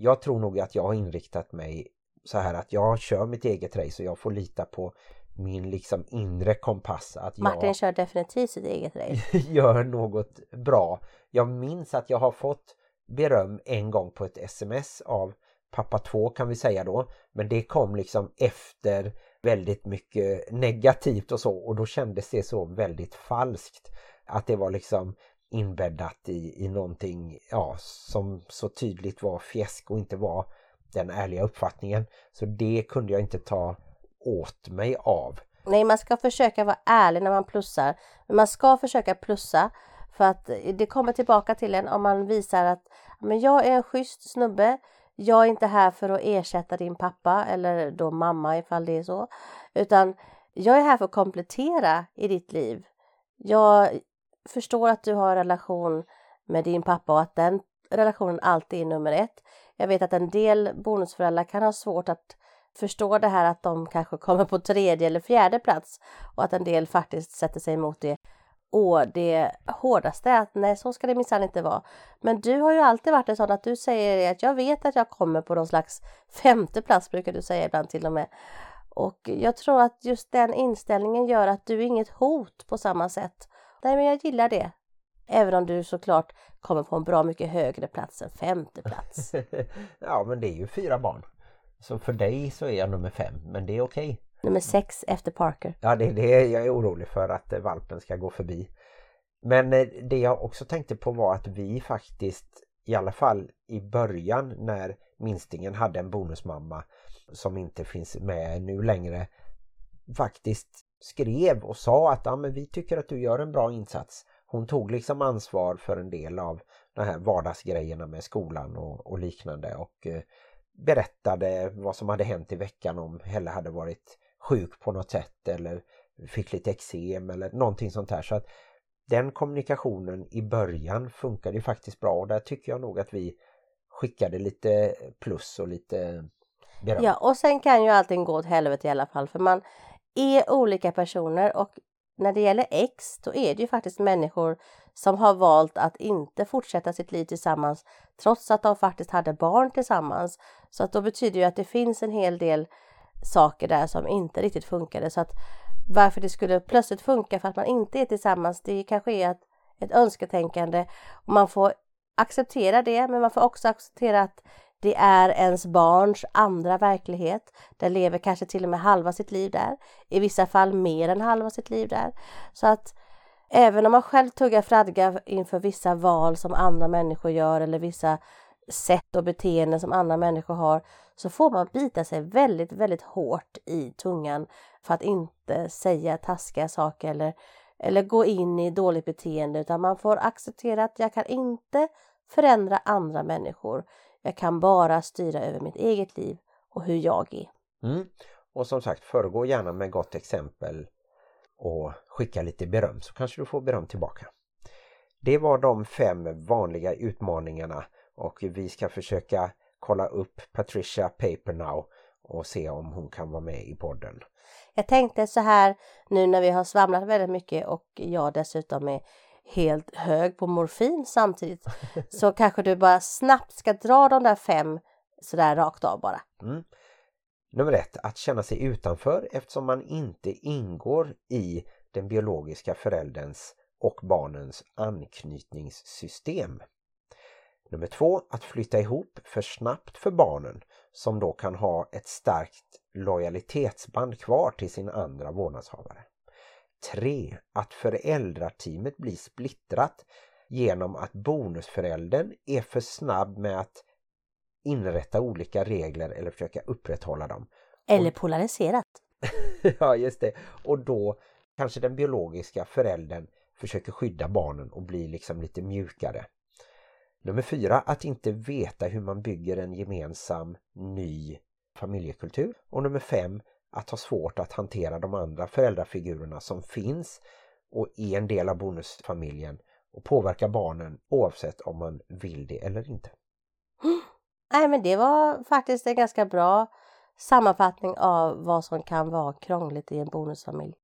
jag tror nog att jag har inriktat mig så här att jag kör mitt eget race och jag får lita på min liksom inre kompass att jag Martin kör definitivt sitt eget race. gör något bra. Jag minns att jag har fått beröm en gång på ett sms av pappa 2 kan vi säga då. Men det kom liksom efter väldigt mycket negativt och så och då kändes det så väldigt falskt. Att det var liksom inbäddat i, i någonting ja, som så tydligt var fjäsk och inte var den ärliga uppfattningen. Så det kunde jag inte ta åt mig av. Nej, man ska försöka vara ärlig när man plussar. Men man ska försöka plussa för att det kommer tillbaka till en om man visar att men jag är en schysst snubbe. Jag är inte här för att ersätta din pappa eller då mamma ifall det är så. Utan jag är här för att komplettera i ditt liv. Jag förstår att du har en relation med din pappa och att den relationen alltid är nummer ett. Jag vet att en del bonusföräldrar kan ha svårt att förstå det här att de kanske kommer på tredje eller fjärde plats och att en del faktiskt sätter sig emot det. Och det hårdaste är att nej, så ska det minsann inte vara. Men du har ju alltid varit en sån att du säger att jag vet att jag kommer på någon slags femte plats brukar du säga ibland till och med. Och jag tror att just den inställningen gör att du är inget hot på samma sätt. Nej, men jag gillar det. Även om du såklart kommer på en bra mycket högre plats än femte plats. ja men det är ju fyra barn. Så för dig så är jag nummer fem men det är okej. Nummer sex efter Parker. Ja det är det jag är orolig för att eh, valpen ska gå förbi. Men eh, det jag också tänkte på var att vi faktiskt i alla fall i början när minstingen hade en bonusmamma som inte finns med nu längre faktiskt skrev och sa att ja, men vi tycker att du gör en bra insats. Hon tog liksom ansvar för en del av de här vardagsgrejerna med skolan och, och liknande och eh, berättade vad som hade hänt i veckan om Helle hade varit sjuk på något sätt eller fick lite eksem eller någonting sånt här. Så att den kommunikationen i början funkade ju faktiskt bra och där tycker jag nog att vi skickade lite plus och lite beröm. Ja, och sen kan ju allting gå åt helvete i alla fall för man är olika personer och när det gäller ex då är det ju faktiskt människor som har valt att inte fortsätta sitt liv tillsammans trots att de faktiskt hade barn tillsammans. Så att då betyder ju att det finns en hel del saker där som inte riktigt funkade. Så att varför det skulle plötsligt funka för att man inte är tillsammans, det kanske är ett, ett önsketänkande. Och man får acceptera det, men man får också acceptera att det är ens barns andra verklighet. Den lever kanske till och med halva sitt liv där. I vissa fall mer än halva sitt liv där. Så att även om man själv tuggar fradga inför vissa val som andra människor gör eller vissa sätt och beteenden som andra människor har så får man bita sig väldigt, väldigt hårt i tungan för att inte säga taskiga saker eller, eller gå in i dåligt beteende utan man får acceptera att jag kan inte förändra andra människor. Jag kan bara styra över mitt eget liv och hur jag är. Mm. Och som sagt, föregå gärna med gott exempel och skicka lite beröm så kanske du får beröm tillbaka. Det var de fem vanliga utmaningarna och vi ska försöka kolla upp Patricia Papernow och se om hon kan vara med i podden. Jag tänkte så här nu när vi har svamlat väldigt mycket och jag dessutom är helt hög på morfin samtidigt så kanske du bara snabbt ska dra de där fem sådär rakt av bara. Mm. Nummer ett, att känna sig utanför eftersom man inte ingår i den biologiska förälderns och barnens anknytningssystem. Nummer två, att flytta ihop för snabbt för barnen som då kan ha ett starkt lojalitetsband kvar till sin andra vårdnadshavare. 3. Att föräldrateamet blir splittrat genom att bonusföräldern är för snabb med att inrätta olika regler eller försöka upprätthålla dem. Eller polariserat. ja, just det. Och då kanske den biologiska föräldern försöker skydda barnen och bli liksom lite mjukare. Nummer fyra, att inte veta hur man bygger en gemensam ny familjekultur. Och nummer fem, att ha svårt att hantera de andra föräldrafigurerna som finns och är en del av bonusfamiljen och påverka barnen oavsett om man vill det eller inte. Nej men det var faktiskt en ganska bra sammanfattning av vad som kan vara krångligt i en bonusfamilj.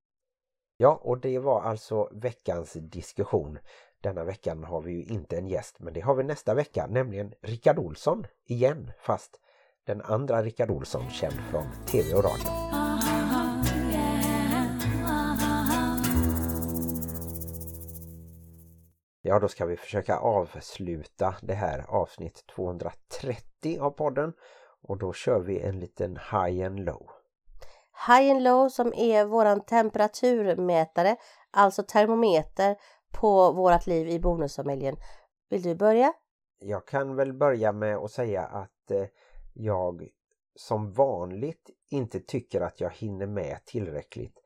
Ja, och det var alltså veckans diskussion. Denna veckan har vi ju inte en gäst, men det har vi nästa vecka, nämligen Rickard Olsson igen, fast den andra Rickard Olsson känd från tv och radio. Ja, då ska vi försöka avsluta det här avsnitt 230 av podden och då kör vi en liten high and low. High and low som är våran temperaturmätare, alltså termometer på vårat liv i bonusfamiljen. Vill du börja? Jag kan väl börja med att säga att eh, jag som vanligt inte tycker att jag hinner med tillräckligt.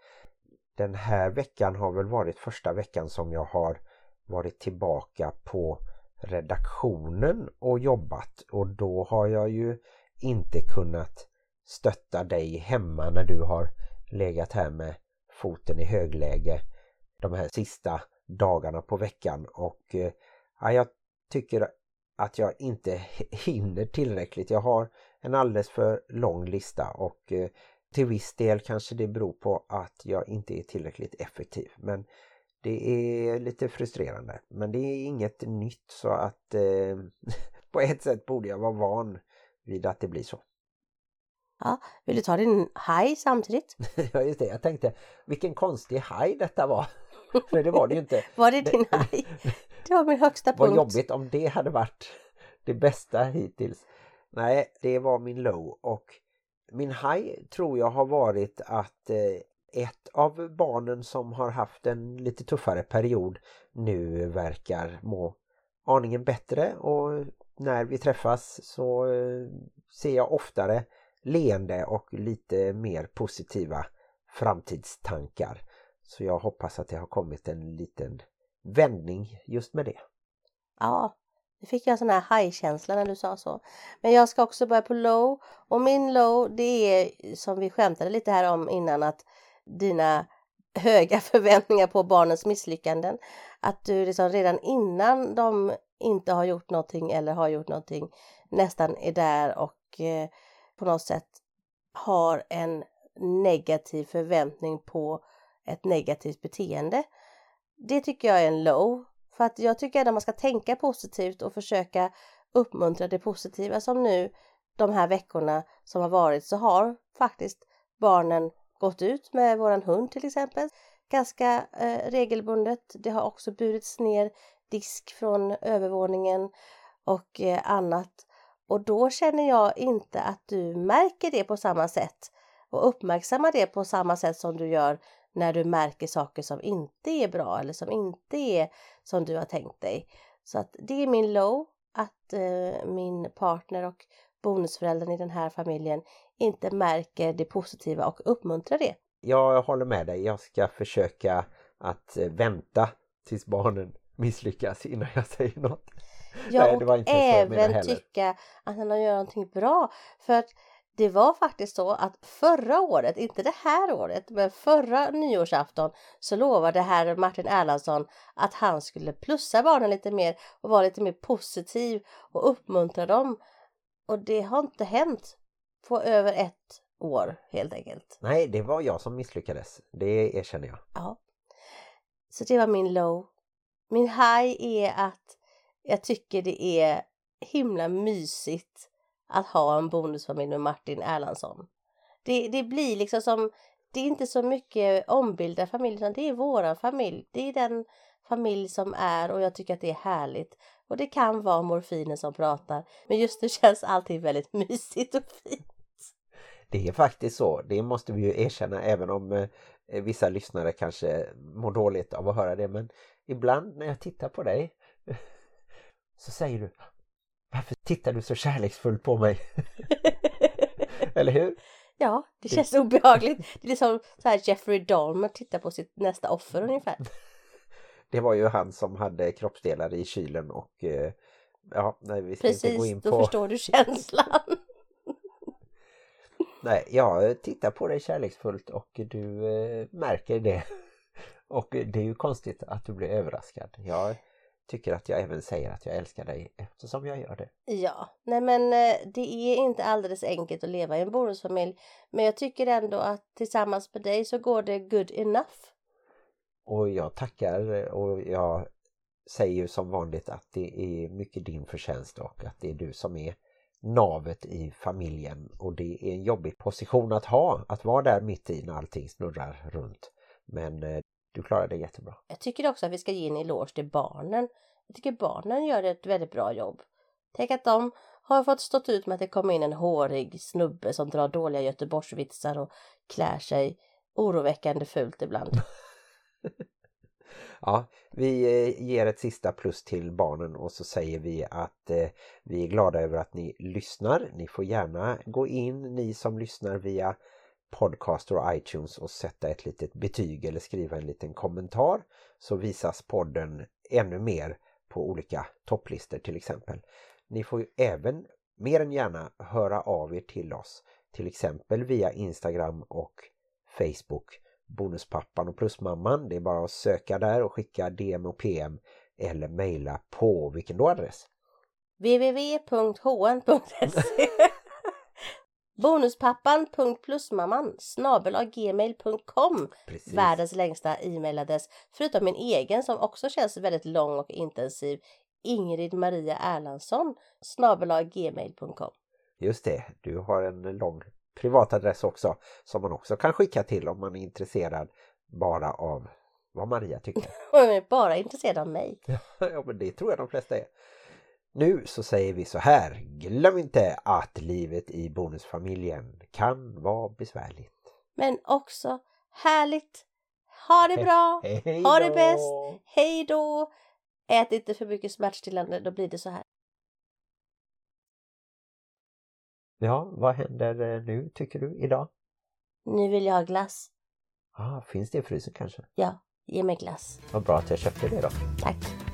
Den här veckan har väl varit första veckan som jag har varit tillbaka på redaktionen och jobbat och då har jag ju inte kunnat stötta dig hemma när du har legat här med foten i högläge de här sista dagarna på veckan och eh, ja, jag tycker att jag inte hinner tillräckligt. Jag har en alldeles för lång lista och eh, till viss del kanske det beror på att jag inte är tillräckligt effektiv. Men det är lite frustrerande. Men det är inget nytt så att eh, på ett sätt borde jag vara van vid att det blir så. Ja, vill du ta din haj samtidigt? ja just det, jag tänkte vilken konstig haj detta var. För det var det ju inte. var det din haj? Det var min högsta punkt. Vad jobbigt om det hade varit det bästa hittills. Nej, det var min low och min high tror jag har varit att eh, ett av barnen som har haft en lite tuffare period nu verkar må aningen bättre och när vi träffas så eh, ser jag oftare leende och lite mer positiva framtidstankar. Så jag hoppas att det har kommit en liten vändning just med det. Ja, det fick jag en sån här high-känsla när du sa så. Men jag ska också börja på low. Och min low det är som vi skämtade lite här om innan att dina höga förväntningar på barnens misslyckanden. Att du liksom redan innan de inte har gjort någonting eller har gjort någonting nästan är där och eh, på något sätt har en negativ förväntning på ett negativt beteende. Det tycker jag är en low. För att jag tycker att man ska tänka positivt och försöka uppmuntra det positiva som nu de här veckorna som har varit så har faktiskt barnen gått ut med våran hund till exempel ganska eh, regelbundet. Det har också burits ner disk från övervåningen och eh, annat. Och då känner jag inte att du märker det på samma sätt och uppmärksammar det på samma sätt som du gör när du märker saker som inte är bra eller som inte är som du har tänkt dig. Så att det är min low, att eh, min partner och bonusföräldern i den här familjen inte märker det positiva och uppmuntrar det. Jag håller med dig. Jag ska försöka att eh, vänta tills barnen misslyckas innan jag säger något. Ja, Nej, och menade även tycka att han gör någonting bra. För att det var faktiskt så att förra året, inte det här året, men förra nyårsafton så lovade herr Martin Erlandsson att han skulle plussa barnen lite mer och vara lite mer positiv och uppmuntra dem. Och det har inte hänt på över ett år helt enkelt. Nej, det var jag som misslyckades. Det erkänner jag. Ja. Så det var min low. Min high är att jag tycker det är himla mysigt att ha en bonusfamilj med Martin Erlandsson. Det, det blir liksom som, det är inte så mycket ombilda familj utan det är våran familj. Det är den familj som är och jag tycker att det är härligt. Och det kan vara morfinen som pratar. Men just nu känns allting väldigt mysigt och fint. Det är faktiskt så. Det måste vi ju erkänna även om eh, vissa lyssnare kanske mår dåligt av att höra det. Men ibland när jag tittar på dig så säger du tittar du så kärleksfullt på mig? Eller hur? Ja, det känns obehagligt. Det är som så här Jeffrey Dahmer tittar på sitt nästa offer ungefär. Det var ju han som hade kroppsdelar i kylen och eh, ja, nej, vi ska inte gå Precis, in då på... förstår du känslan. Nej, jag tittar på dig kärleksfullt och du eh, märker det. Och det är ju konstigt att du blir överraskad. Jag tycker att jag även säger att jag älskar dig eftersom jag gör det. Ja, nej men eh, det är inte alldeles enkelt att leva i en bonusfamilj. Men jag tycker ändå att tillsammans med dig så går det good enough. Och jag tackar och jag säger ju som vanligt att det är mycket din förtjänst och att det är du som är navet i familjen och det är en jobbig position att ha, att vara där mitt i när allting snurrar runt. Men eh, du klarar det jättebra. Jag tycker också att vi ska ge en eloge till barnen. Jag tycker barnen gör ett väldigt bra jobb. Tänk att de har fått stått ut med att det kommer in en hårig snubbe som drar dåliga Göteborgsvitsar och klär sig oroväckande fult ibland. Ja, vi eh, ger ett sista plus till barnen och så säger vi att eh, vi är glada över att ni lyssnar. Ni får gärna gå in, ni som lyssnar via Podcaster och iTunes och sätta ett litet betyg eller skriva en liten kommentar så visas podden ännu mer på olika topplistor till exempel. Ni får ju även mer än gärna höra av er till oss till exempel via Instagram och Facebook Bonuspappan och Plusmamman. Det är bara att söka där och skicka DM och PM eller mejla på vilken då adress? www.hn.se Bonuspappan.plusmamman Precis. Världens längsta e-mailadress förutom min egen som också känns väldigt lång och intensiv Ingrid Maria Erlandsson snabel-gmail.com Just det, du har en lång privatadress också som man också kan skicka till om man är intresserad bara av vad Maria tycker. Bara intresserad av mig. ja men det tror jag de flesta är. Nu så säger vi så här, glöm inte att livet i bonusfamiljen kan vara besvärligt. Men också härligt. Ha det bra. Hej Ha det bäst. Hej då. Ät inte för mycket smärtstillande, då blir det så här. Ja, vad händer eh, nu tycker du idag? Nu vill jag ha glass. Ah, finns det i frysen kanske? Ja, ge mig glass. Vad bra att jag köpte det då. Tack.